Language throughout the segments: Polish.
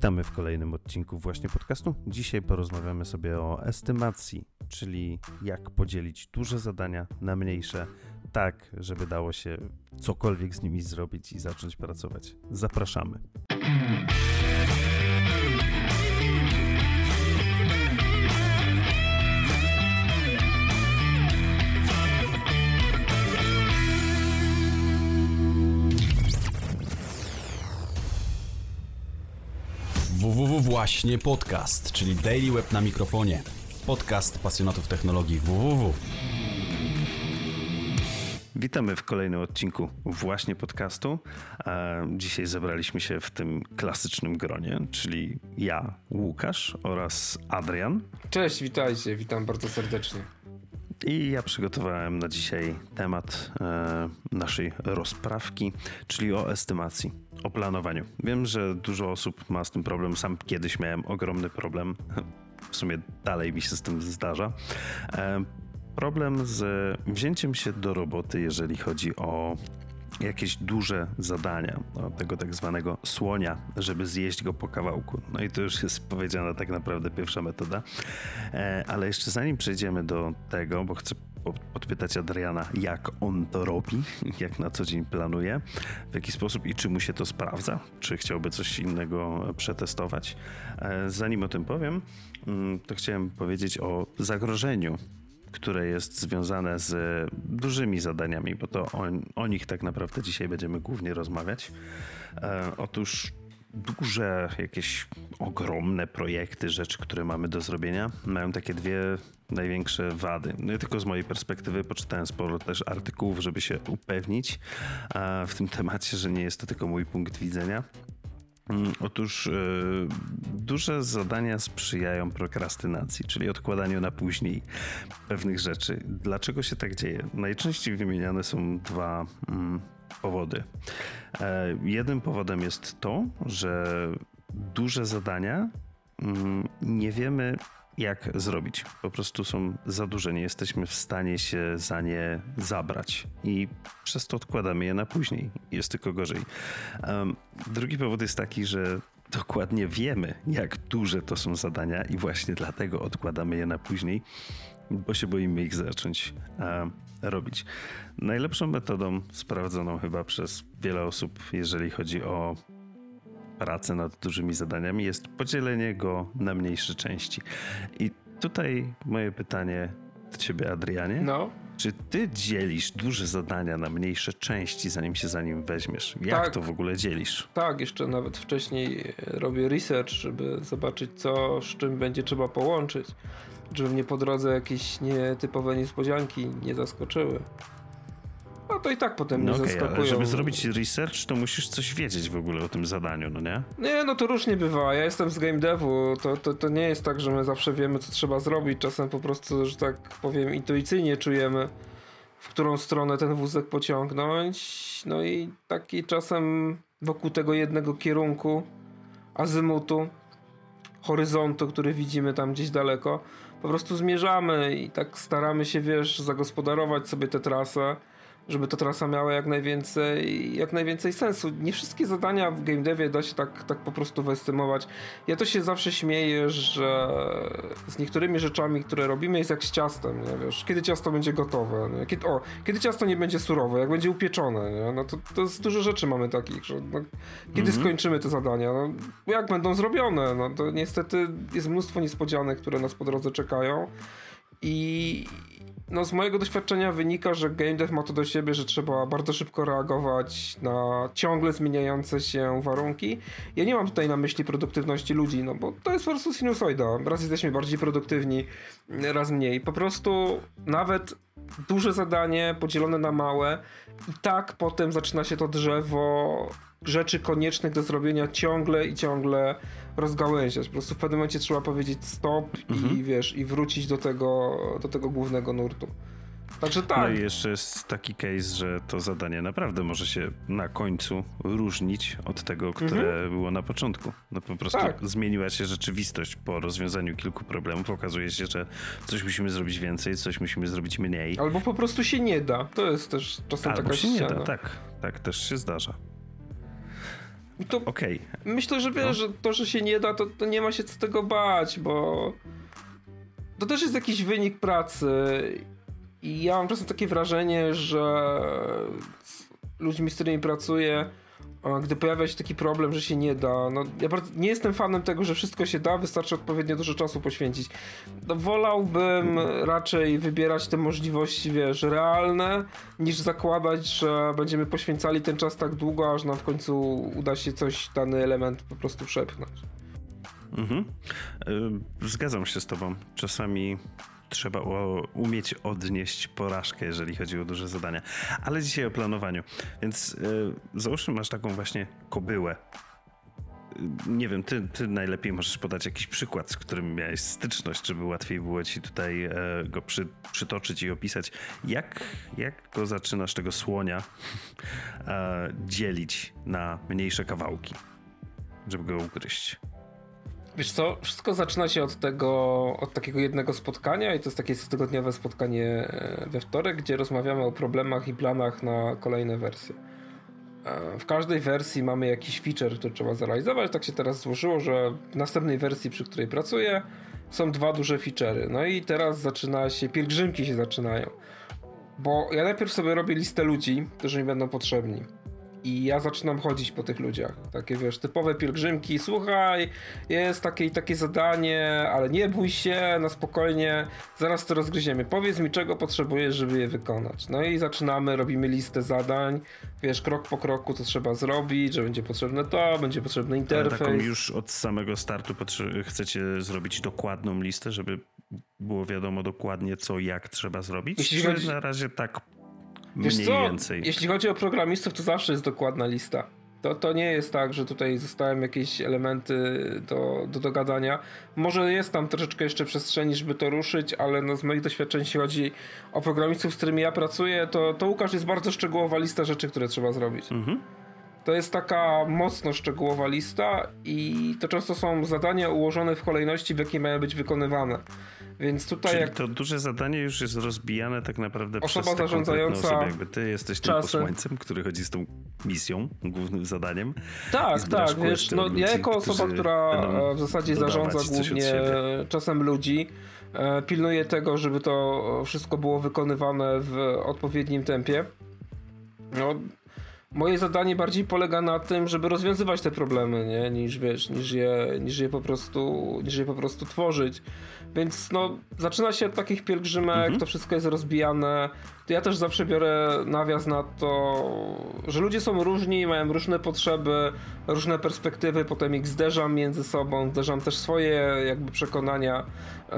Witamy w kolejnym odcinku właśnie podcastu. Dzisiaj porozmawiamy sobie o estymacji, czyli jak podzielić duże zadania na mniejsze, tak żeby dało się cokolwiek z nimi zrobić i zacząć pracować. Zapraszamy. Właśnie podcast, czyli Daily Web na mikrofonie. Podcast pasjonatów technologii www. Witamy w kolejnym odcinku właśnie podcastu. Dzisiaj zebraliśmy się w tym klasycznym gronie, czyli ja, Łukasz oraz Adrian. Cześć, witajcie, witam bardzo serdecznie. I ja przygotowałem na dzisiaj temat e, naszej rozprawki, czyli o estymacji, o planowaniu. Wiem, że dużo osób ma z tym problem. Sam kiedyś miałem ogromny problem. W sumie dalej mi się z tym zdarza. E, problem z wzięciem się do roboty, jeżeli chodzi o jakieś duże zadania, tego tak zwanego słonia, żeby zjeść go po kawałku. No i to już jest powiedziana tak naprawdę pierwsza metoda. E, ale jeszcze zanim przejdziemy do tego, bo chcę podpytać Adriana, jak on to robi, jak na co dzień planuje, w jaki sposób i czy mu się to sprawdza, czy chciałby coś innego przetestować. E, zanim o tym powiem, mm, to chciałem powiedzieć o zagrożeniu które jest związane z dużymi zadaniami, bo to o, o nich tak naprawdę dzisiaj będziemy głównie rozmawiać. E, otóż duże, jakieś ogromne projekty, rzeczy, które mamy do zrobienia, mają takie dwie największe wady. No i tylko z mojej perspektywy poczytałem sporo też artykułów, żeby się upewnić w tym temacie, że nie jest to tylko mój punkt widzenia. Mm, otóż e, duże zadania sprzyjają prokrastynacji, czyli odkładaniu na później pewnych rzeczy. Dlaczego się tak dzieje? Najczęściej wymieniane są dwa mm, powody. E, jednym powodem jest to, że duże zadania mm, nie wiemy jak zrobić. Po prostu są za duże, nie jesteśmy w stanie się za nie zabrać i przez to odkładamy je na później. Jest tylko gorzej. Drugi powód jest taki, że dokładnie wiemy, jak duże to są zadania i właśnie dlatego odkładamy je na później, bo się boimy ich zacząć um, robić. Najlepszą metodą, sprawdzoną chyba przez wiele osób, jeżeli chodzi o pracę nad dużymi zadaniami jest podzielenie go na mniejsze części. I tutaj moje pytanie do ciebie, Adrianie. No. Czy ty dzielisz duże zadania na mniejsze części, zanim się za nim weźmiesz? Jak tak, to w ogóle dzielisz? Tak, jeszcze nawet wcześniej robię research, żeby zobaczyć, co z czym będzie trzeba połączyć, żeby mnie po drodze jakieś nietypowe niespodzianki nie zaskoczyły. No to i tak potem no nie okay, zaskakują. Ale żeby zrobić research, to musisz coś wiedzieć w ogóle o tym zadaniu, no nie? Nie, no to różnie bywa. Ja jestem z game devu. To, to, to nie jest tak, że my zawsze wiemy, co trzeba zrobić. Czasem po prostu, że tak powiem, intuicyjnie czujemy, w którą stronę ten wózek pociągnąć. No i taki czasem wokół tego jednego kierunku, azymutu, horyzontu, który widzimy tam gdzieś daleko, po prostu zmierzamy i tak staramy się, wiesz, zagospodarować sobie tę trasę żeby ta trasa miała jak najwięcej, jak najwięcej sensu. Nie wszystkie zadania w game devie da się tak, tak po prostu wyestymować. Ja to się zawsze śmieję, że z niektórymi rzeczami, które robimy jest jak z ciastem, nie? Wiesz, kiedy ciasto będzie gotowe, nie? Kiedy, o, kiedy ciasto nie będzie surowe, jak będzie upieczone, nie? no to, to jest dużo rzeczy mamy takich, że no, kiedy mhm. skończymy te zadania, no, jak będą zrobione, no to niestety jest mnóstwo niespodzianek, które nas po drodze czekają i, no z mojego doświadczenia wynika, że game dev ma to do siebie, że trzeba bardzo szybko reagować na ciągle zmieniające się warunki. Ja nie mam tutaj na myśli produktywności ludzi, no bo to jest po prostu sinusoida. Raz jesteśmy bardziej produktywni, raz mniej. Po prostu nawet duże zadanie podzielone na małe i tak potem zaczyna się to drzewo rzeczy koniecznych do zrobienia ciągle i ciągle rozgałęziać. Po prostu w pewnym momencie trzeba powiedzieć stop mhm. i wiesz, i wrócić do tego, do tego głównego nurtu. Także tak. No i jeszcze jest taki case, że to zadanie naprawdę może się na końcu różnić od tego, które mhm. było na początku. No po prostu tak. zmieniła się rzeczywistość po rozwiązaniu kilku problemów. Okazuje się, że coś musimy zrobić więcej, coś musimy zrobić mniej. Albo po prostu się nie da. To jest też czasem Albo taka się ściana. nie da, tak. Tak też się zdarza. to okej. Okay. Myślę, że wiesz, no. że to, że się nie da, to, to nie ma się co tego bać, bo to też jest jakiś wynik pracy i ja mam czasem takie wrażenie, że ludźmi, z którymi pracuję, gdy pojawia się taki problem, że się nie da, no ja nie jestem fanem tego, że wszystko się da, wystarczy odpowiednio dużo czasu poświęcić. No, wolałbym raczej wybierać te możliwości, wiesz, realne, niż zakładać, że będziemy poświęcali ten czas tak długo, aż nam w końcu uda się coś, dany element po prostu przepchnąć. Mhm. Y, zgadzam się z tobą. Czasami trzeba umieć odnieść porażkę, jeżeli chodzi o duże zadania. Ale dzisiaj o planowaniu. Więc yy, załóżmy, masz taką właśnie kobyłę. Nie wiem, ty, ty najlepiej możesz podać jakiś przykład, z którym miałeś styczność, żeby łatwiej było ci tutaj e, go przy, przytoczyć i opisać. Jak, jak go zaczynasz, tego słonia, e, dzielić na mniejsze kawałki, żeby go ugryźć? Wiesz co, wszystko zaczyna się od tego, od takiego jednego spotkania i to jest takie cotygodniowe spotkanie e, we wtorek, gdzie rozmawiamy o problemach i planach na kolejne wersje. E, w każdej wersji mamy jakiś feature, który trzeba zrealizować. Tak się teraz złożyło, że w następnej wersji, przy której pracuję, są dwa duże feature'y. No i teraz zaczyna się, pielgrzymki się zaczynają. Bo ja najpierw sobie robię listę ludzi, którzy mi będą potrzebni. I ja zaczynam chodzić po tych ludziach. Takie wiesz, typowe pielgrzymki. Słuchaj, jest takie takie zadanie, ale nie bój się, na spokojnie, zaraz to rozgryziemy. Powiedz mi, czego potrzebujesz, żeby je wykonać. No i zaczynamy, robimy listę zadań. Wiesz, krok po kroku, co trzeba zrobić, że będzie potrzebne to, będzie potrzebny interfejs. Ale taką już od samego startu chcecie zrobić dokładną listę, żeby było wiadomo dokładnie, co, jak trzeba zrobić? Jeśli chodzi... na razie tak Wiesz mniej co? więcej. Jeśli chodzi o programistów, to zawsze jest dokładna lista. To, to nie jest tak, że tutaj zostałem jakieś elementy do, do dogadania. Może jest tam troszeczkę jeszcze przestrzeni, żeby to ruszyć, ale no z moich doświadczeń, jeśli chodzi o programistów, z którymi ja pracuję, to, to Łukasz jest bardzo szczegółowa lista rzeczy, które trzeba zrobić. Mhm. To jest taka mocno szczegółowa lista i to często są zadania ułożone w kolejności, w jakiej mają być wykonywane. Więc tutaj Czyli jak... to duże zadanie już jest rozbijane tak naprawdę osoba przez zarządzająca osobę. Jakby ty jesteś czasem. tym posłańcem, który chodzi z tą misją, głównym zadaniem. Tak, tak. Wiesz, no, ja jako osoba, która w zasadzie zarządza głównie czasem ludzi, e, pilnuję tego, żeby to wszystko było wykonywane w odpowiednim tempie. No, moje zadanie bardziej polega na tym, żeby rozwiązywać te problemy, nie? Niż wiesz, niż je, niż je po prostu, niż je po prostu tworzyć. Więc no, zaczyna się od takich pielgrzymek, mhm. to wszystko jest rozbijane. Ja też zawsze biorę nawias na to, że ludzie są różni, mają różne potrzeby, różne perspektywy, potem ich zderzam między sobą, zderzam też swoje jakby przekonania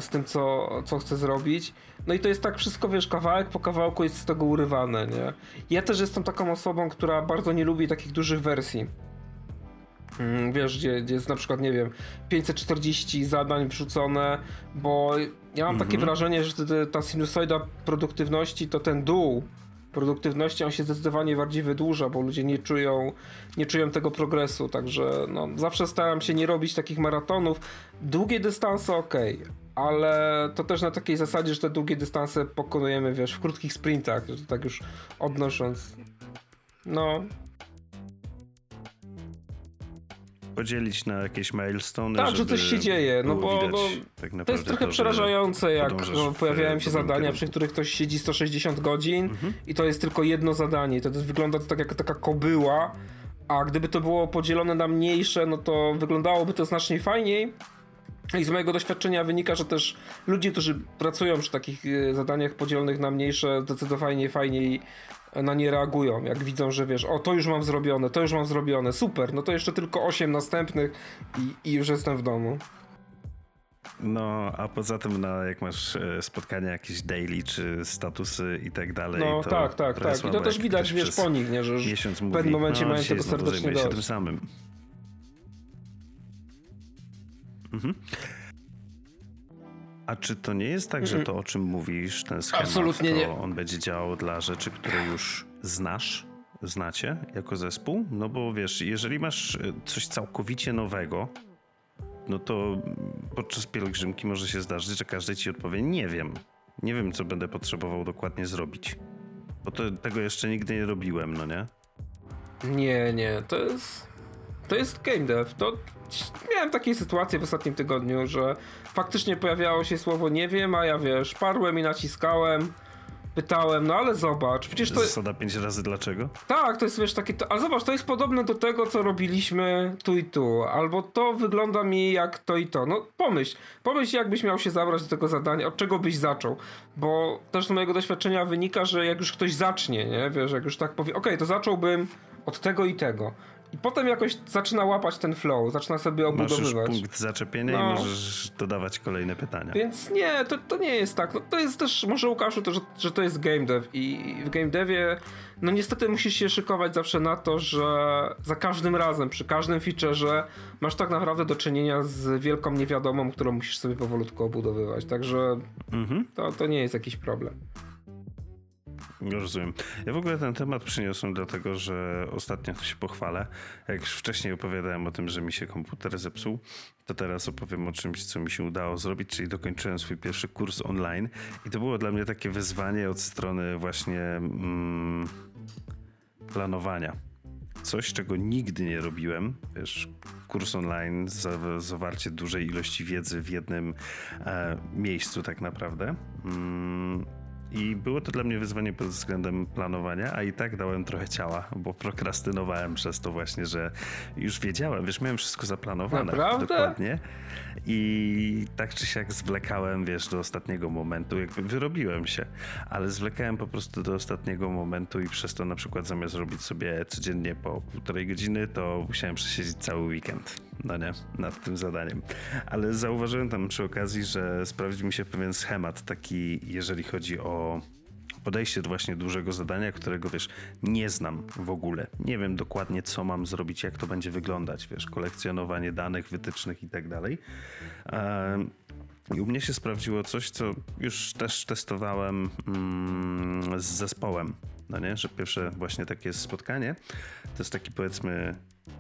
z tym, co, co chcę zrobić. No i to jest tak wszystko, wiesz, kawałek po kawałku jest z tego urywane, nie? Ja też jestem taką osobą, która bardzo nie lubi takich dużych wersji. Mm, wiesz, gdzie, gdzie jest na przykład, nie wiem, 540 zadań wrzucone, bo ja mam takie mhm. wrażenie, że ta sinusoida produktywności to ten dół produktywności on się zdecydowanie bardziej wydłuża, bo ludzie nie czują, nie czują tego progresu, także no, zawsze staram się nie robić takich maratonów. Długie dystanse ok, ale to też na takiej zasadzie, że te długie dystanse pokonujemy, wiesz, w krótkich sprintach, tak już odnosząc. No, podzielić na jakieś milestone. Tak, że coś się dzieje, no bo, bo tak to jest trochę to, przerażające, jak no, pojawiają się zadania, przy których ktoś siedzi 160 godzin mhm. i to jest tylko jedno zadanie. To, to wygląda to tak jak taka kobyła, a gdyby to było podzielone na mniejsze, no to wyglądałoby to znacznie fajniej. I z mojego doświadczenia wynika, że też ludzie, którzy pracują przy takich e, zadaniach podzielonych na mniejsze, zdecydowanie fajniej na nie reagują, jak widzą, że wiesz, o to już mam zrobione, to już mam zrobione, super, no to jeszcze tylko 8 następnych i, i już jestem w domu. No, a poza tym, no, jak masz e, spotkania jakieś daily, czy statusy i tak dalej, no, to tak, tak, tak. I to też widać, wiesz, po nich, nie, że już w pewnym momencie no, mają tego serdecznie dość. się tym samym. Mhm. A czy to nie jest tak, że to o czym mówisz, ten schemat, Absolutnie to nie. on będzie działał dla rzeczy, które już znasz, znacie jako zespół? No bo wiesz, jeżeli masz e, coś całkowicie nowego, no to podczas pielgrzymki może się zdarzyć, że każdy ci odpowie nie wiem. Nie wiem, co będę potrzebował dokładnie zrobić. Bo to, tego jeszcze nigdy nie robiłem, no nie? Nie, nie, to jest To jest game dev. To miałem takie sytuacje w ostatnim tygodniu, że faktycznie pojawiało się słowo nie wiem, a ja wiesz, parłem i naciskałem pytałem, no ale zobacz, przecież to... Zasada pięć razy dlaczego? Tak, to jest wiesz takie, to, ale zobacz, to jest podobne do tego, co robiliśmy tu i tu, albo to wygląda mi jak to i to. No pomyśl, pomyśl jakbyś miał się zabrać do tego zadania, od czego byś zaczął, bo też z mojego doświadczenia wynika, że jak już ktoś zacznie, nie, wiesz, jak już tak powie, okej, okay, to zacząłbym od tego i tego. I potem jakoś zaczyna łapać ten flow, zaczyna sobie obudowywać. Masz punkt zaczepienia no. i możesz dodawać kolejne pytania. Więc nie, to, to nie jest tak. No, to jest też, może Łukaszu, to, że, że to jest game dev i w game devie no niestety musisz się szykować zawsze na to, że za każdym razem, przy każdym featureze masz tak naprawdę do czynienia z wielką niewiadomą, którą musisz sobie powolutku obudowywać. Także mhm. to, to nie jest jakiś problem. Rozumiem. Ja w ogóle ten temat przyniosłem dlatego, że ostatnio się pochwalę. Jak już wcześniej opowiadałem o tym, że mi się komputer zepsuł, to teraz opowiem o czymś, co mi się udało zrobić, czyli dokończyłem swój pierwszy kurs online i to było dla mnie takie wyzwanie od strony właśnie mm, planowania. Coś, czego nigdy nie robiłem, wiesz, kurs online, zawarcie dużej ilości wiedzy w jednym e, miejscu tak naprawdę. Mm, i było to dla mnie wyzwanie pod względem planowania, a i tak dałem trochę ciała, bo prokrastynowałem przez to właśnie, że już wiedziałem, wiesz, miałem wszystko zaplanowane. Naprawdę? Dokładnie. I tak czy siak zwlekałem, wiesz, do ostatniego momentu, jakby wyrobiłem się, ale zwlekałem po prostu do ostatniego momentu i przez to na przykład zamiast robić sobie codziennie po półtorej godziny, to musiałem przesiedzieć cały weekend, no nie, nad tym zadaniem. Ale zauważyłem tam przy okazji, że sprawdził mi się pewien schemat taki, jeżeli chodzi o podejście do właśnie dużego zadania, którego wiesz, nie znam w ogóle. Nie wiem dokładnie, co mam zrobić, jak to będzie wyglądać, wiesz, kolekcjonowanie danych, wytycznych i tak dalej. I u mnie się sprawdziło coś, co już też testowałem mm, z zespołem. No nie, że pierwsze właśnie takie spotkanie to jest taki powiedzmy,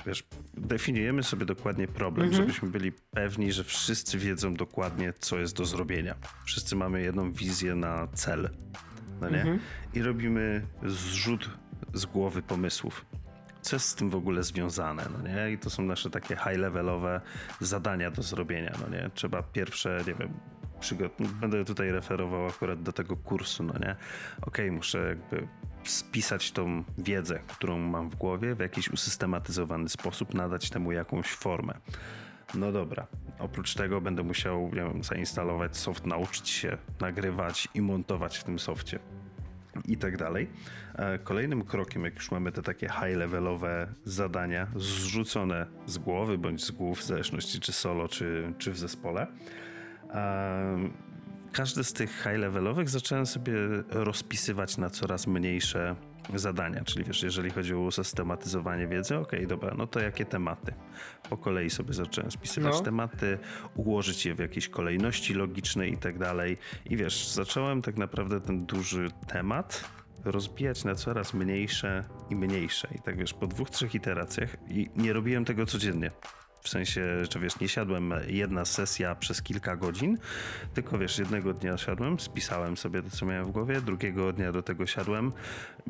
wiesz, definiujemy sobie dokładnie problem, mhm. żebyśmy byli pewni, że wszyscy wiedzą dokładnie, co jest do zrobienia. Wszyscy mamy jedną wizję na cel, no nie? Mhm. I robimy zrzut z głowy pomysłów. Co jest z tym w ogóle związane, no nie? I to są nasze takie high-levelowe zadania do zrobienia, no nie? Trzeba pierwsze, nie wiem, będę tutaj referował akurat do tego kursu, no nie? Okej, okay, muszę jakby spisać tą wiedzę, którą mam w głowie w jakiś usystematyzowany sposób, nadać temu jakąś formę. No dobra. Oprócz tego będę musiał nie wiem, zainstalować soft, nauczyć się nagrywać i montować w tym softie i tak dalej. E, kolejnym krokiem, jak już mamy te takie high-levelowe zadania zrzucone z głowy bądź z głów, w zależności czy solo, czy, czy w zespole, e, każdy z tych high-levelowych zacząłem sobie rozpisywać na coraz mniejsze zadania, czyli wiesz, jeżeli chodzi o usystematyzowanie wiedzy, okej, okay, dobra, no to jakie tematy? Po kolei sobie zacząłem spisywać no. tematy, ułożyć je w jakiejś kolejności logicznej i tak dalej. I wiesz, zacząłem tak naprawdę ten duży temat rozbijać na coraz mniejsze i mniejsze. I tak wiesz, po dwóch, trzech iteracjach i nie robiłem tego codziennie. W sensie, że wiesz, nie siadłem jedna sesja przez kilka godzin, tylko wiesz, jednego dnia siadłem, spisałem sobie to, co miałem w głowie, drugiego dnia do tego siadłem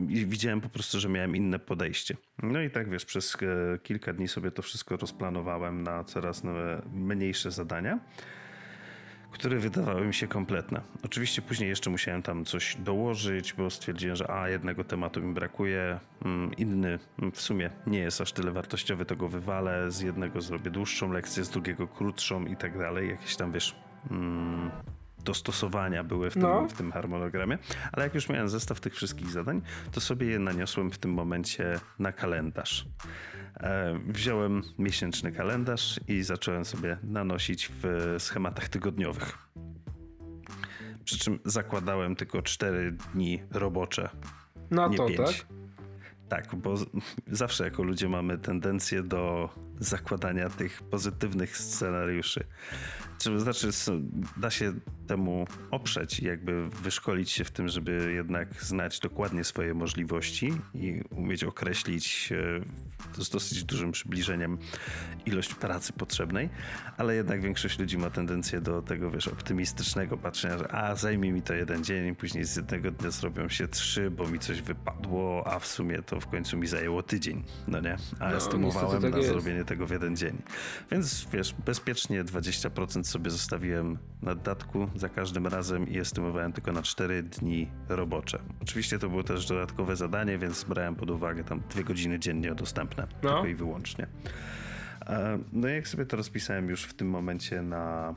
i widziałem po prostu, że miałem inne podejście. No i tak wiesz, przez e, kilka dni sobie to wszystko rozplanowałem na coraz mniejsze zadania które wydawały mi się kompletne. Oczywiście później jeszcze musiałem tam coś dołożyć, bo stwierdziłem, że a jednego tematu mi brakuje, mm, inny w sumie nie jest aż tyle wartościowy, to go wywalę, z jednego zrobię dłuższą lekcję, z drugiego krótszą i tak dalej. Jakieś tam wiesz. Mm, dostosowania były w tym, no. w tym harmonogramie, ale jak już miałem zestaw tych wszystkich zadań, to sobie je naniosłem w tym momencie na kalendarz. E, wziąłem miesięczny kalendarz i zacząłem sobie nanosić w schematach tygodniowych. Przy czym zakładałem tylko 4 dni robocze. Na nie to, 5. tak? Tak, bo zawsze jako ludzie mamy tendencję do zakładania tych pozytywnych scenariuszy. Czy znaczy, da się temu oprzeć i jakby wyszkolić się w tym, żeby jednak znać dokładnie swoje możliwości i umieć określić e, z dosyć dużym przybliżeniem ilość pracy potrzebnej, ale jednak większość ludzi ma tendencję do tego, wiesz, optymistycznego patrzenia, że a zajmie mi to jeden dzień, później z jednego dnia zrobią się trzy, bo mi coś wypadło, a w sumie to w końcu mi zajęło tydzień, no nie? A no, estymowałem tak na jest. zrobienie tego w jeden dzień. Więc wiesz, bezpiecznie 20% sobie zostawiłem na dodatku za każdym razem i estymowałem tylko na 4 dni robocze. Oczywiście to było też dodatkowe zadanie, więc brałem pod uwagę tam dwie godziny dziennie dostępne, no. tylko i wyłącznie. E, no i jak sobie to rozpisałem już w tym momencie na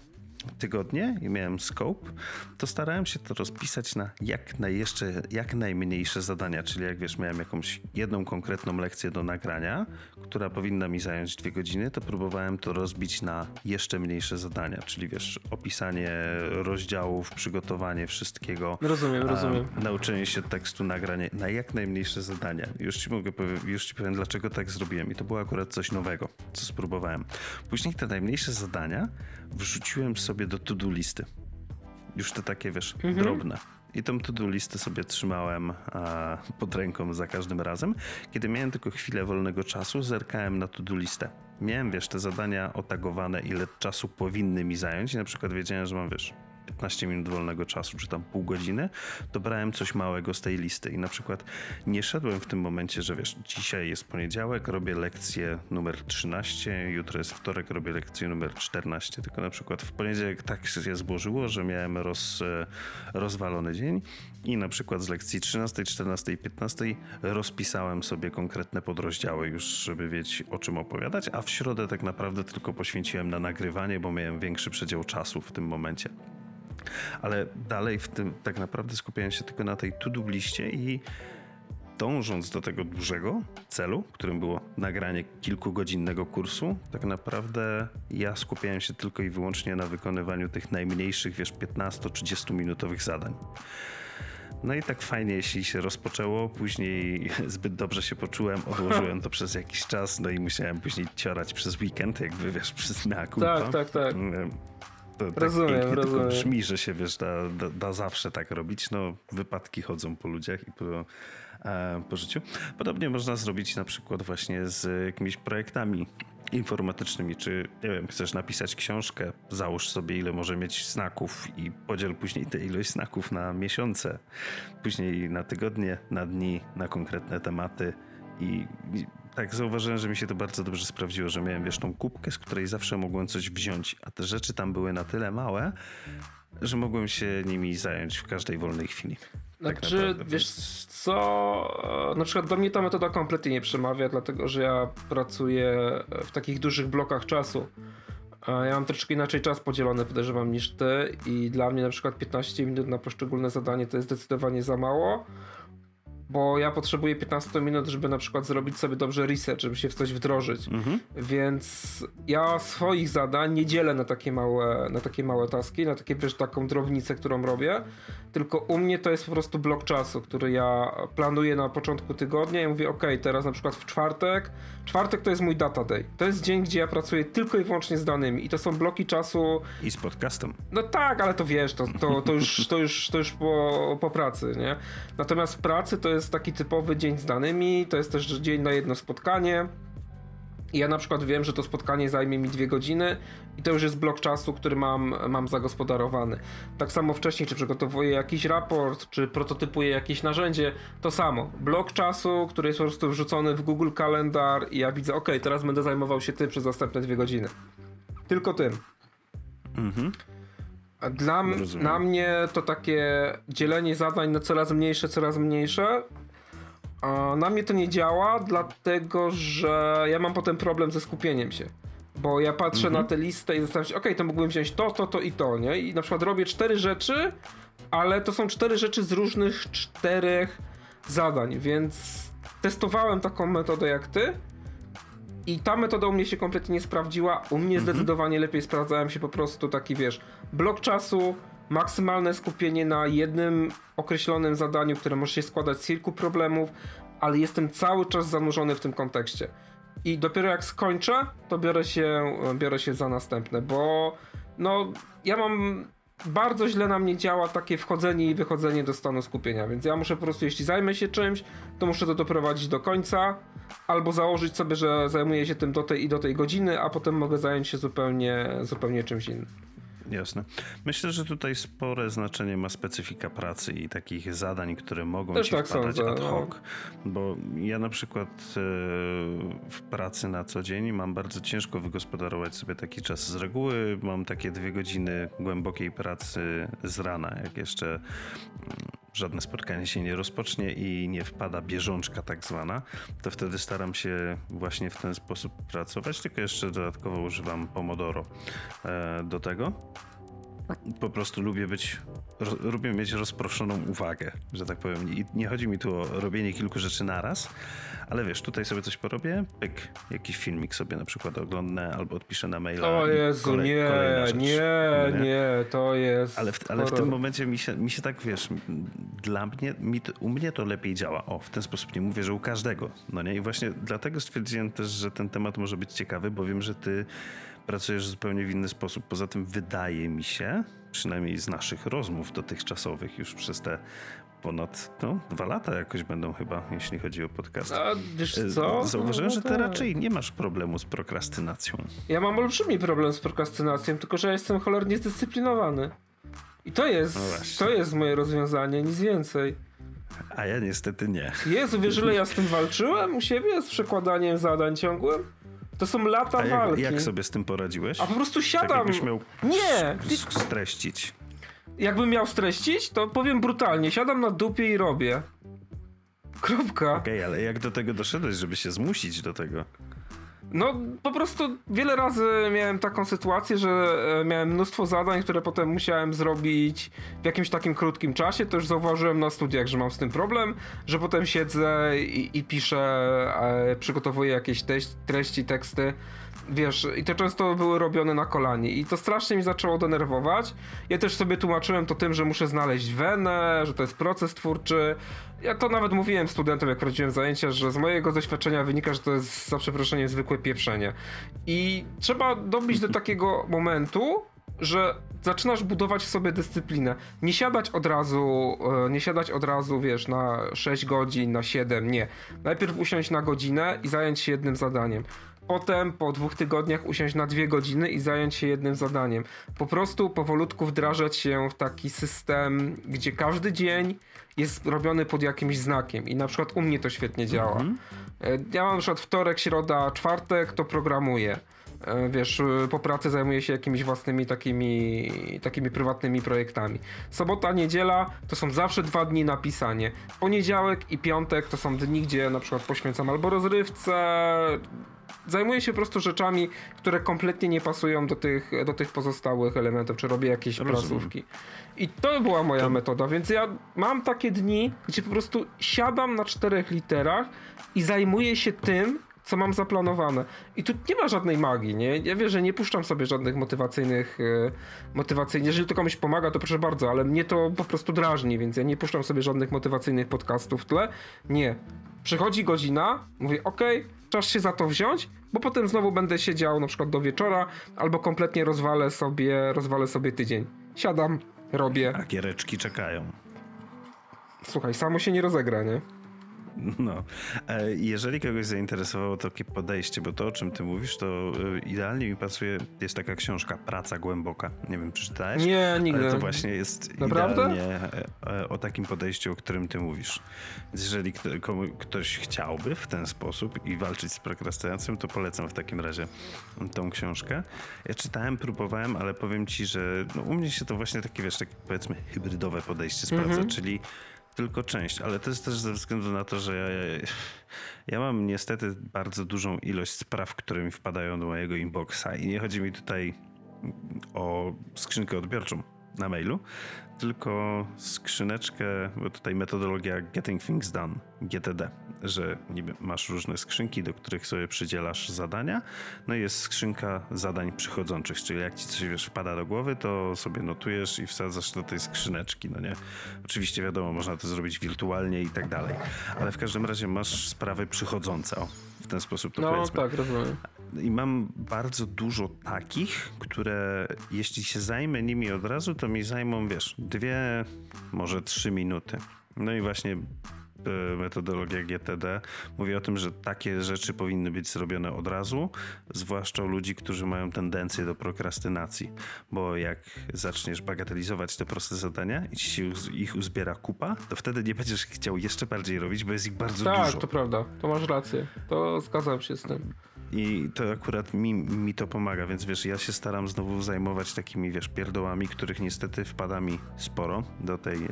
tygodnie i miałem scope, to starałem się to rozpisać na jak, na jeszcze, jak najmniejsze zadania, czyli jak wiesz, miałem jakąś jedną konkretną lekcję do nagrania, która powinna mi zająć dwie godziny, to próbowałem to rozbić na jeszcze mniejsze zadania, czyli wiesz, opisanie rozdziałów, przygotowanie wszystkiego. Rozumiem, rozumiem. Nauczenie się tekstu, nagranie na jak najmniejsze zadania. Już ci mogę już ci powiem, dlaczego tak zrobiłem i to było akurat coś nowego, co spróbowałem. Później te najmniejsze zadania wrzuciłem sobie do to-do listy. Już te takie, wiesz, mhm. drobne. I tą to-do listę sobie trzymałem a, pod ręką za każdym razem. Kiedy miałem tylko chwilę wolnego czasu, zerkałem na to-do listę. Miałem, wiesz, te zadania otagowane, ile czasu powinny mi zająć i na przykład wiedziałem, że mam, wiesz, 15 minut wolnego czasu, czy tam pół godziny, to brałem coś małego z tej listy i na przykład nie szedłem w tym momencie, że wiesz, dzisiaj jest poniedziałek, robię lekcję numer 13, jutro jest wtorek, robię lekcję numer 14, tylko na przykład w poniedziałek tak się złożyło, że miałem roz, e, rozwalony dzień i na przykład z lekcji 13, 14 i 15 rozpisałem sobie konkretne podrozdziały już, żeby wiedzieć o czym opowiadać, a w środę tak naprawdę tylko poświęciłem na nagrywanie, bo miałem większy przedział czasu w tym momencie. Ale dalej w tym tak naprawdę skupiałem się tylko na tej to-do liście i dążąc do tego dużego celu, którym było nagranie kilkugodzinnego kursu, tak naprawdę ja skupiałem się tylko i wyłącznie na wykonywaniu tych najmniejszych, wiesz, 15-30 minutowych zadań. No i tak fajnie, jeśli się rozpoczęło, później zbyt dobrze się poczułem, odłożyłem to przez jakiś czas, no i musiałem później ciorać przez weekend, jakby wiesz, przez mea Tak, tak, tak. To rozumiem, tak rozumiem. brzmi, że się wiesz, da, da, da, zawsze tak robić. No, wypadki chodzą po ludziach i po, e, po życiu. Podobnie można zrobić na przykład właśnie z jakimiś projektami informatycznymi, czy nie wiem, chcesz napisać książkę, załóż sobie ile może mieć znaków i podziel później tę ilość znaków na miesiące, później na tygodnie, na dni, na konkretne tematy i tak, zauważyłem, że mi się to bardzo dobrze sprawdziło, że miałem wiesz tą kubkę, z której zawsze mogłem coś wziąć, a te rzeczy tam były na tyle małe, że mogłem się nimi zająć w każdej wolnej chwili. Tak znaczy, naprawdę, wiesz co, na przykład do mnie ta metoda kompletnie nie przemawia, dlatego że ja pracuję w takich dużych blokach czasu. Ja mam troszeczkę inaczej czas podzielony, podejrzewam, niż ty i dla mnie na przykład 15 minut na poszczególne zadanie to jest zdecydowanie za mało bo ja potrzebuję 15 minut, żeby na przykład zrobić sobie dobrze research, żeby się w coś wdrożyć. Mhm. Więc ja swoich zadań nie dzielę na takie małe, na takie małe taski, na takie, wiesz, taką drobnicę, którą robię, tylko u mnie to jest po prostu blok czasu, który ja planuję na początku tygodnia i mówię, ok, teraz na przykład w czwartek, czwartek to jest mój data day. To jest dzień, gdzie ja pracuję tylko i wyłącznie z danymi i to są bloki czasu... I z podcastem. No tak, ale to wiesz, to, to, to już, to już, to już po, po pracy, nie? Natomiast w pracy to jest taki typowy dzień z danymi, to jest też dzień na jedno spotkanie. Ja na przykład wiem, że to spotkanie zajmie mi dwie godziny i to już jest blok czasu, który mam, mam zagospodarowany. Tak samo wcześniej, czy przygotowuję jakiś raport, czy prototypuję jakieś narzędzie, to samo. Blok czasu, który jest po prostu wrzucony w Google Kalendar i ja widzę, ok, teraz będę zajmował się tym przez następne dwie godziny. Tylko tym. Mhm. Dla, dla mnie to takie dzielenie zadań na coraz mniejsze, coraz mniejsze a na mnie to nie działa, dlatego że ja mam potem problem ze skupieniem się. Bo ja patrzę mhm. na tę listę i zastanawiam się, ok, to mógłbym wziąć to, to, to i to, nie? I na przykład robię cztery rzeczy, ale to są cztery rzeczy z różnych czterech zadań, więc testowałem taką metodę jak ty. I ta metoda u mnie się kompletnie nie sprawdziła. U mnie mhm. zdecydowanie lepiej sprawdzałem się po prostu taki, wiesz, blok czasu, maksymalne skupienie na jednym określonym zadaniu, które może się składać z kilku problemów, ale jestem cały czas zanurzony w tym kontekście. I dopiero jak skończę, to biorę się, biorę się za następne, bo no ja mam bardzo źle na mnie działa takie wchodzenie i wychodzenie do stanu skupienia, więc ja muszę po prostu, jeśli zajmę się czymś, to muszę to doprowadzić do końca, albo założyć sobie, że zajmuję się tym do tej i do tej godziny, a potem mogę zająć się zupełnie, zupełnie czymś innym. Jasne. Myślę, że tutaj spore znaczenie ma specyfika pracy i takich zadań, które mogą Też ci tak wpadać sądzę, ad no. hoc. Bo ja na przykład e, w pracy na co dzień mam bardzo ciężko wygospodarować sobie taki czas. Z reguły mam takie dwie godziny głębokiej pracy z rana, jak jeszcze żadne spotkanie się nie rozpocznie i nie wpada bieżączka tak zwana, to wtedy staram się właśnie w ten sposób pracować, tylko jeszcze dodatkowo używam Pomodoro e, do tego. Po prostu lubię być, lubię mieć rozproszoną uwagę, że tak powiem. I nie chodzi mi tu o robienie kilku rzeczy naraz, ale wiesz, tutaj sobie coś porobię, pyk, jakiś filmik sobie na przykład oglądnę albo odpiszę na maila. O Jezu, kolej- nie, rzecz, nie, nie, to jest... ale w, ale w tym momencie mi się, mi się tak, wiesz, dla mnie, mi to, u mnie to lepiej działa. O, w ten sposób nie mówię, że u każdego. No nie? I właśnie dlatego stwierdziłem też, że ten temat może być ciekawy, bo wiem, że ty pracujesz zupełnie w inny sposób. Poza tym wydaje mi się, przynajmniej z naszych rozmów dotychczasowych już przez te ponad no, dwa lata jakoś będą chyba, jeśli chodzi o podcast. A wiesz E, co? Zauważyłem, No że ty tak. raczej nie masz problemu z prokrastynacją. Ja mam olbrzymi problem z prokrastynacją, tylko że ja jestem cholernie zdyscyplinowany. I to jest, No to jest moje rozwiązanie, nic więcej. A ja niestety nie. Jezu, wiesz ile ja z tym walczyłem u siebie, z przekładaniem zadań ciągłym? To są lata A jak, walki. jak sobie z tym poradziłeś? A po prostu Tak siadam. jakbyś miał Nie! streścić. Jakbym miał streścić, to powiem brutalnie, siadam na dupie i robię. Kropka. Okej, ale jak do tego doszedłeś, żeby się zmusić do tego? No, po prostu wiele razy miałem taką sytuację, że e, miałem mnóstwo zadań, które potem musiałem zrobić w jakimś takim krótkim czasie. To już zauważyłem na studiach, że mam z tym problem, że potem siedzę i, i piszę, e, przygotowuję jakieś treści, teksty. Wiesz, i to często były robione na kolanie i to strasznie mi zaczęło denerwować. Ja też sobie tłumaczyłem to tym, że muszę znaleźć wenę, że to jest proces twórczy. Ja to nawet mówiłem studentom, jak prowadziłem zajęcia, że z mojego doświadczenia wynika, że to jest za przeproszeniem zwykłe pieprzenie. I trzeba dobić do takiego momentu, że zaczynasz budować w sobie dyscyplinę. Nie siadać od razu, e, nie siadać od razu, wiesz, na 6 godzin, na 7, nie. Najpierw usiąść na godzinę i zająć się jednym zadaniem. Potem po dwóch tygodniach usiąść na dwie godziny i zająć się jednym zadaniem. Po prostu powolutku wdrażać się w taki system, gdzie każdy dzień jest robiony pod jakimś znakiem. I na przykład u mnie to świetnie działa. E, Ja mam na przykład wtorek, środa, czwartek, to programuję. E, Wiesz, e, po pracy zajmuję się jakimiś własnymi takimi, takimi prywatnymi projektami. Sobota, niedziela to są zawsze dwa dni na pisanie. Poniedziałek i piątek to są dni, gdzie na przykład poświęcam albo rozrywce. Zajmuję się po prostu rzeczami, które kompletnie nie pasują do tych, do tych pozostałych elementów, czy robię jakieś prasówki. I to była moja metoda, więc ja mam takie dni, gdzie po prostu siadam na czterech literach i zajmuję się tym, co mam zaplanowane. I tu nie ma żadnej magii, nie? Ja wiem, że nie puszczam sobie żadnych motywacyjnych, e, motywacyjnych. Jeżeli to komuś pomaga, to proszę bardzo, ale mnie to po prostu drażni, więc ja nie puszczam sobie żadnych motywacyjnych podcastów w tle. Nie. Przychodzi godzina, mówię, okej, czas się za to wziąć, bo potem znowu będę siedział na przykład do wieczora, albo kompletnie rozwalę sobie, rozwalę sobie tydzień. Siadam, robię. A giereczki czekają. Słuchaj, samo się nie rozegra, nie? No. E, Jeżeli kogoś zainteresowało takie podejście, bo to o czym ty mówisz, to e, idealnie mi pasuje, jest taka książka Praca Głęboka. Nie wiem, czy czytałeś? Nie, nigdy. Ale to właśnie jest Naprawdę? idealnie e, o takim podejściu, o którym ty mówisz. Więc jeżeli ktoś chciałby w ten sposób i walczyć z prokrastynacją, to polecam w takim razie tą książkę. Ja czytałem, próbowałem, ale powiem ci, że no, u mnie się to właśnie takie, wiesz, takie powiedzmy hybrydowe podejście sprawdza, Mhm. czyli tylko część, ale to jest też ze względu na to, że ja, ja mam niestety bardzo dużą ilość spraw, które mi wpadają do mojego inboxa i nie chodzi mi tutaj o skrzynkę odbiorczą na mailu, tylko skrzyneczkę, bo tutaj metodologia Getting Things Done GTD, że niby masz różne skrzynki, do których sobie przydzielasz zadania, no i jest skrzynka zadań przychodzących, czyli jak ci coś wiesz, wpada do głowy, to sobie notujesz i wsadzasz do tej skrzyneczki, no nie? Oczywiście wiadomo, można to zrobić wirtualnie i tak dalej, ale w każdym razie masz sprawy przychodzące, o, w ten sposób to No powiedzmy. tak, rozumiem. I mam bardzo dużo takich, które jeśli się zajmę nimi od razu, to mi zajmą, wiesz, dwie, może trzy minuty. No i właśnie metodologia GTD mówi o tym, że takie rzeczy powinny być zrobione od razu, zwłaszcza u ludzi, którzy mają tendencję do prokrastynacji, bo jak zaczniesz bagatelizować te proste zadania i ci się ich uzbiera kupa, to wtedy nie będziesz chciał jeszcze bardziej robić, bo jest ich bardzo Tak, dużo. to prawda. To masz rację. To zgadzam się z tym. I to akurat mi, mi to pomaga, więc wiesz, ja się staram znowu zajmować takimi, wiesz, pierdołami, których niestety wpada mi sporo do tej e,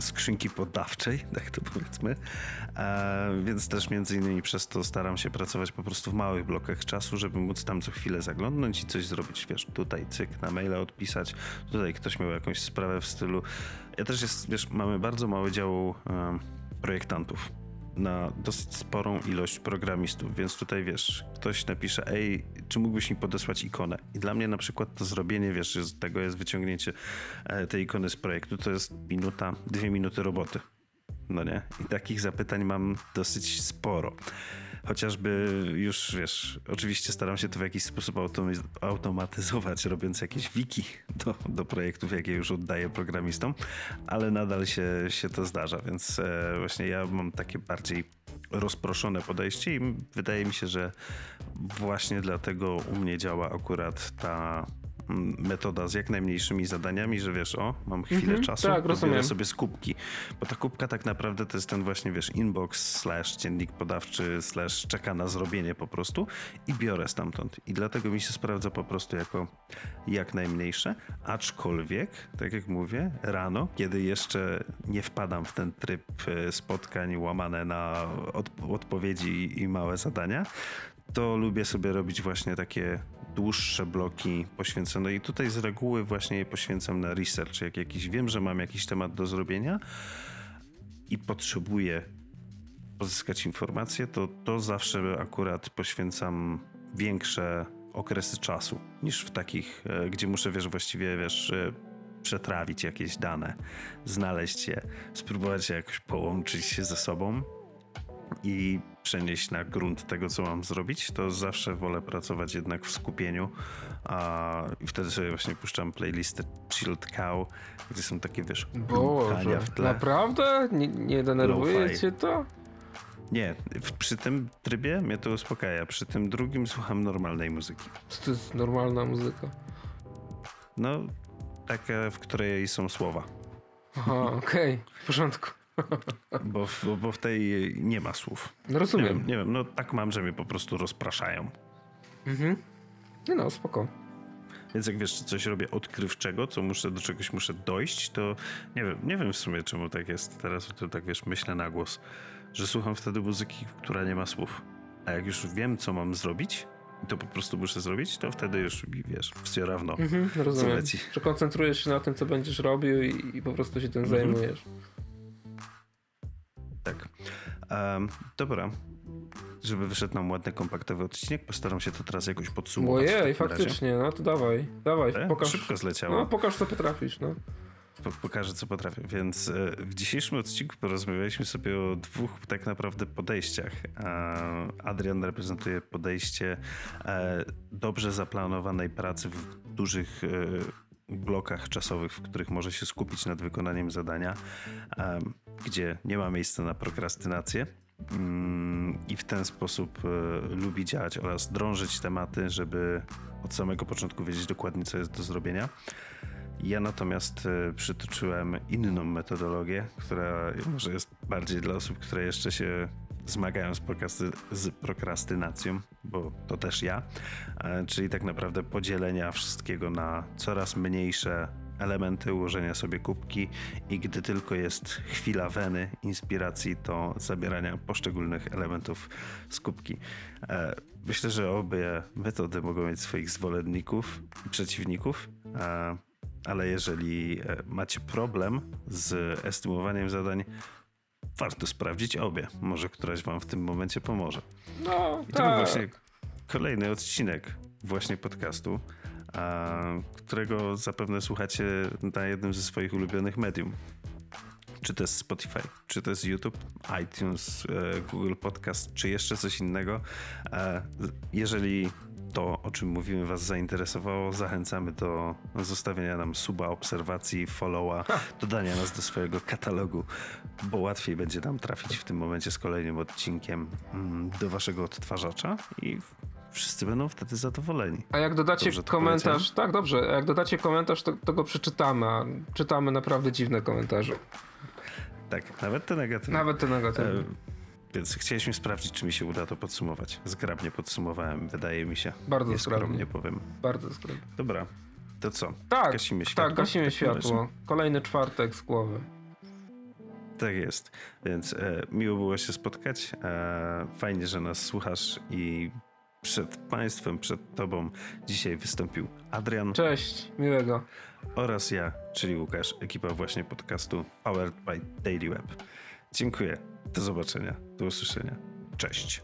skrzynki poddawczej, tak to powiedzmy. E, więc też między innymi przez to staram się pracować po prostu w małych blokach czasu, żeby móc tam co chwilę zaglądnąć i coś zrobić, wiesz, tutaj cyk, na maila odpisać, tutaj ktoś miał jakąś sprawę w stylu. Ja też jest, wiesz, mamy bardzo mały dział e, projektantów na dosyć sporą ilość programistów, więc tutaj wiesz, ktoś napisze, ej, czy mógłbyś mi podesłać ikonę? I dla mnie na przykład to zrobienie, wiesz, z tego jest wyciągnięcie e, tej ikony z projektu, to jest minuta, dwie minuty roboty. No nie? I takich zapytań mam dosyć sporo. Chociażby już, wiesz, oczywiście staram się to w jakiś sposób automatyzować, robiąc jakieś wiki do, do projektów, jakie już oddaję programistom, ale nadal się, się to zdarza, więc e, właśnie ja mam takie bardziej rozproszone podejście i wydaje mi się, że właśnie dlatego u mnie działa akurat ta metoda z jak najmniejszymi zadaniami, że wiesz, o, mam chwilę Mhm, czasu, tak, rozumiem. sobie z kubki, bo ta kubka tak naprawdę to jest ten właśnie, wiesz, inbox slash dziennik podawczy slash czeka na zrobienie po prostu i biorę stamtąd. I dlatego mi się sprawdza po prostu jako jak najmniejsze, aczkolwiek, tak jak mówię, rano, kiedy jeszcze nie wpadam w ten tryb e, spotkań łamane na od, odpowiedzi i małe zadania, to lubię sobie robić właśnie takie dłuższe bloki poświęcone. I tutaj z reguły właśnie je poświęcam na research, jak jakiś wiem, że mam jakiś temat do zrobienia i potrzebuję pozyskać informacje, to to zawsze akurat poświęcam większe okresy czasu niż w takich, e, gdzie muszę, wiesz, właściwie, wiesz, e, przetrawić jakieś dane, znaleźć je, spróbować je jakoś połączyć się ze sobą i przenieść na grunt tego, co mam zrobić, to zawsze wolę pracować jednak w skupieniu. A i wtedy sobie właśnie puszczam playlistę Chilled Cow, gdzie są takie, wiesz, Boże, w tle. naprawdę? Nie, nie denerwuje cię to? Nie, w, przy tym trybie mnie to uspokaja. Przy tym drugim słucham normalnej muzyki. To jest normalna muzyka. No, taka, w której są słowa. Aha, okej, w porządku. Bo w, bo w tej nie ma słów. No Nie rozumiem. wiem, nie wiem, no tak mam, że mnie po prostu rozpraszają. Mhm. Nie no, spoko. Więc jak wiesz, coś robię odkrywczego, co muszę, do czegoś muszę dojść, to nie wiem, nie wiem w sumie czemu tak jest. Teraz to tak wiesz, myślę na głos, że słucham wtedy muzyki, która nie ma słów. A jak już wiem, co mam zrobić, i to po prostu muszę zrobić, to wtedy już wiesz, wszystko równo. Mhm, rozumiem. Że koncentrujesz się na tym, co będziesz robił i, i po prostu się tym Mhm. zajmujesz. Em, dobra. Żeby wyszedł nam ładny, kompaktowy odcinek, postaram się to teraz jakoś podsumować. Ojej, faktycznie, no to dawaj, dawaj, E, pokaż. Szybko zleciało. No, pokaż co potrafisz, no. Po- pokażę, co potrafię. Więc e, w dzisiejszym odcinku porozmawialiśmy sobie o dwóch tak naprawdę podejściach. E, Adrian reprezentuje podejście e, dobrze zaplanowanej pracy w dużych blokach czasowych, w których może się skupić nad wykonaniem zadania, gdzie nie ma miejsca na prokrastynację. Mm, I w ten sposób e, lubi działać oraz drążyć tematy, żeby od samego początku wiedzieć dokładnie, co jest do zrobienia. Ja natomiast e, przytoczyłem inną metodologię, która może jest bardziej dla osób, które jeszcze się zmagają z, prokrasty- z prokrastynacją, bo to też ja, e, czyli tak naprawdę podzielenia wszystkiego na coraz mniejsze elementy, ułożenia sobie kubki i gdy tylko jest chwila weny, inspiracji, to zabierania poszczególnych elementów z kubki. E, Myślę, że obie metody mogą mieć swoich zwolenników i przeciwników. E, ale jeżeli macie problem z estymowaniem zadań, warto sprawdzić obie. Może któraś wam w tym momencie pomoże. No, I to był tak. właśnie kolejny odcinek właśnie podcastu, a, którego zapewne słuchacie na jednym ze swoich ulubionych medium. Czy to jest Spotify, czy to jest YouTube, iTunes, e, Google Podcast, czy jeszcze coś innego. E, Jeżeli to, o czym mówimy, Was zainteresowało, zachęcamy do zostawienia nam suba, obserwacji, followa, dodania nas do swojego katalogu, bo łatwiej będzie nam trafić w tym momencie z kolejnym odcinkiem mm, do Waszego odtwarzacza i wszyscy będą wtedy zadowoleni. A jak dodacie Dobrze komentarz, tak dobrze, a jak dodacie komentarz, to, to go przeczytamy, a czytamy naprawdę dziwne komentarze. Tak, nawet te negatywne. Nawet te E, negatywne. Więc chcieliśmy sprawdzić, czy mi się uda to podsumować. Zgrabnie podsumowałem, wydaje mi się. Bardzo zgrabnie. powiem. Bardzo skromnie. Dobra, to co? Tak, Gasimy światło? tak, gasimy światło. Kolejny czwartek z głowy. Tak jest. Więc e, miło było się spotkać. E, fajnie, że nas słuchasz i przed Państwem, przed Tobą dzisiaj wystąpił Adrian Cześć, miłego. oraz ja, czyli Łukasz, ekipa właśnie podcastu Powered by Daily Web. Dziękuję. Do zobaczenia, do usłyszenia. Cześć.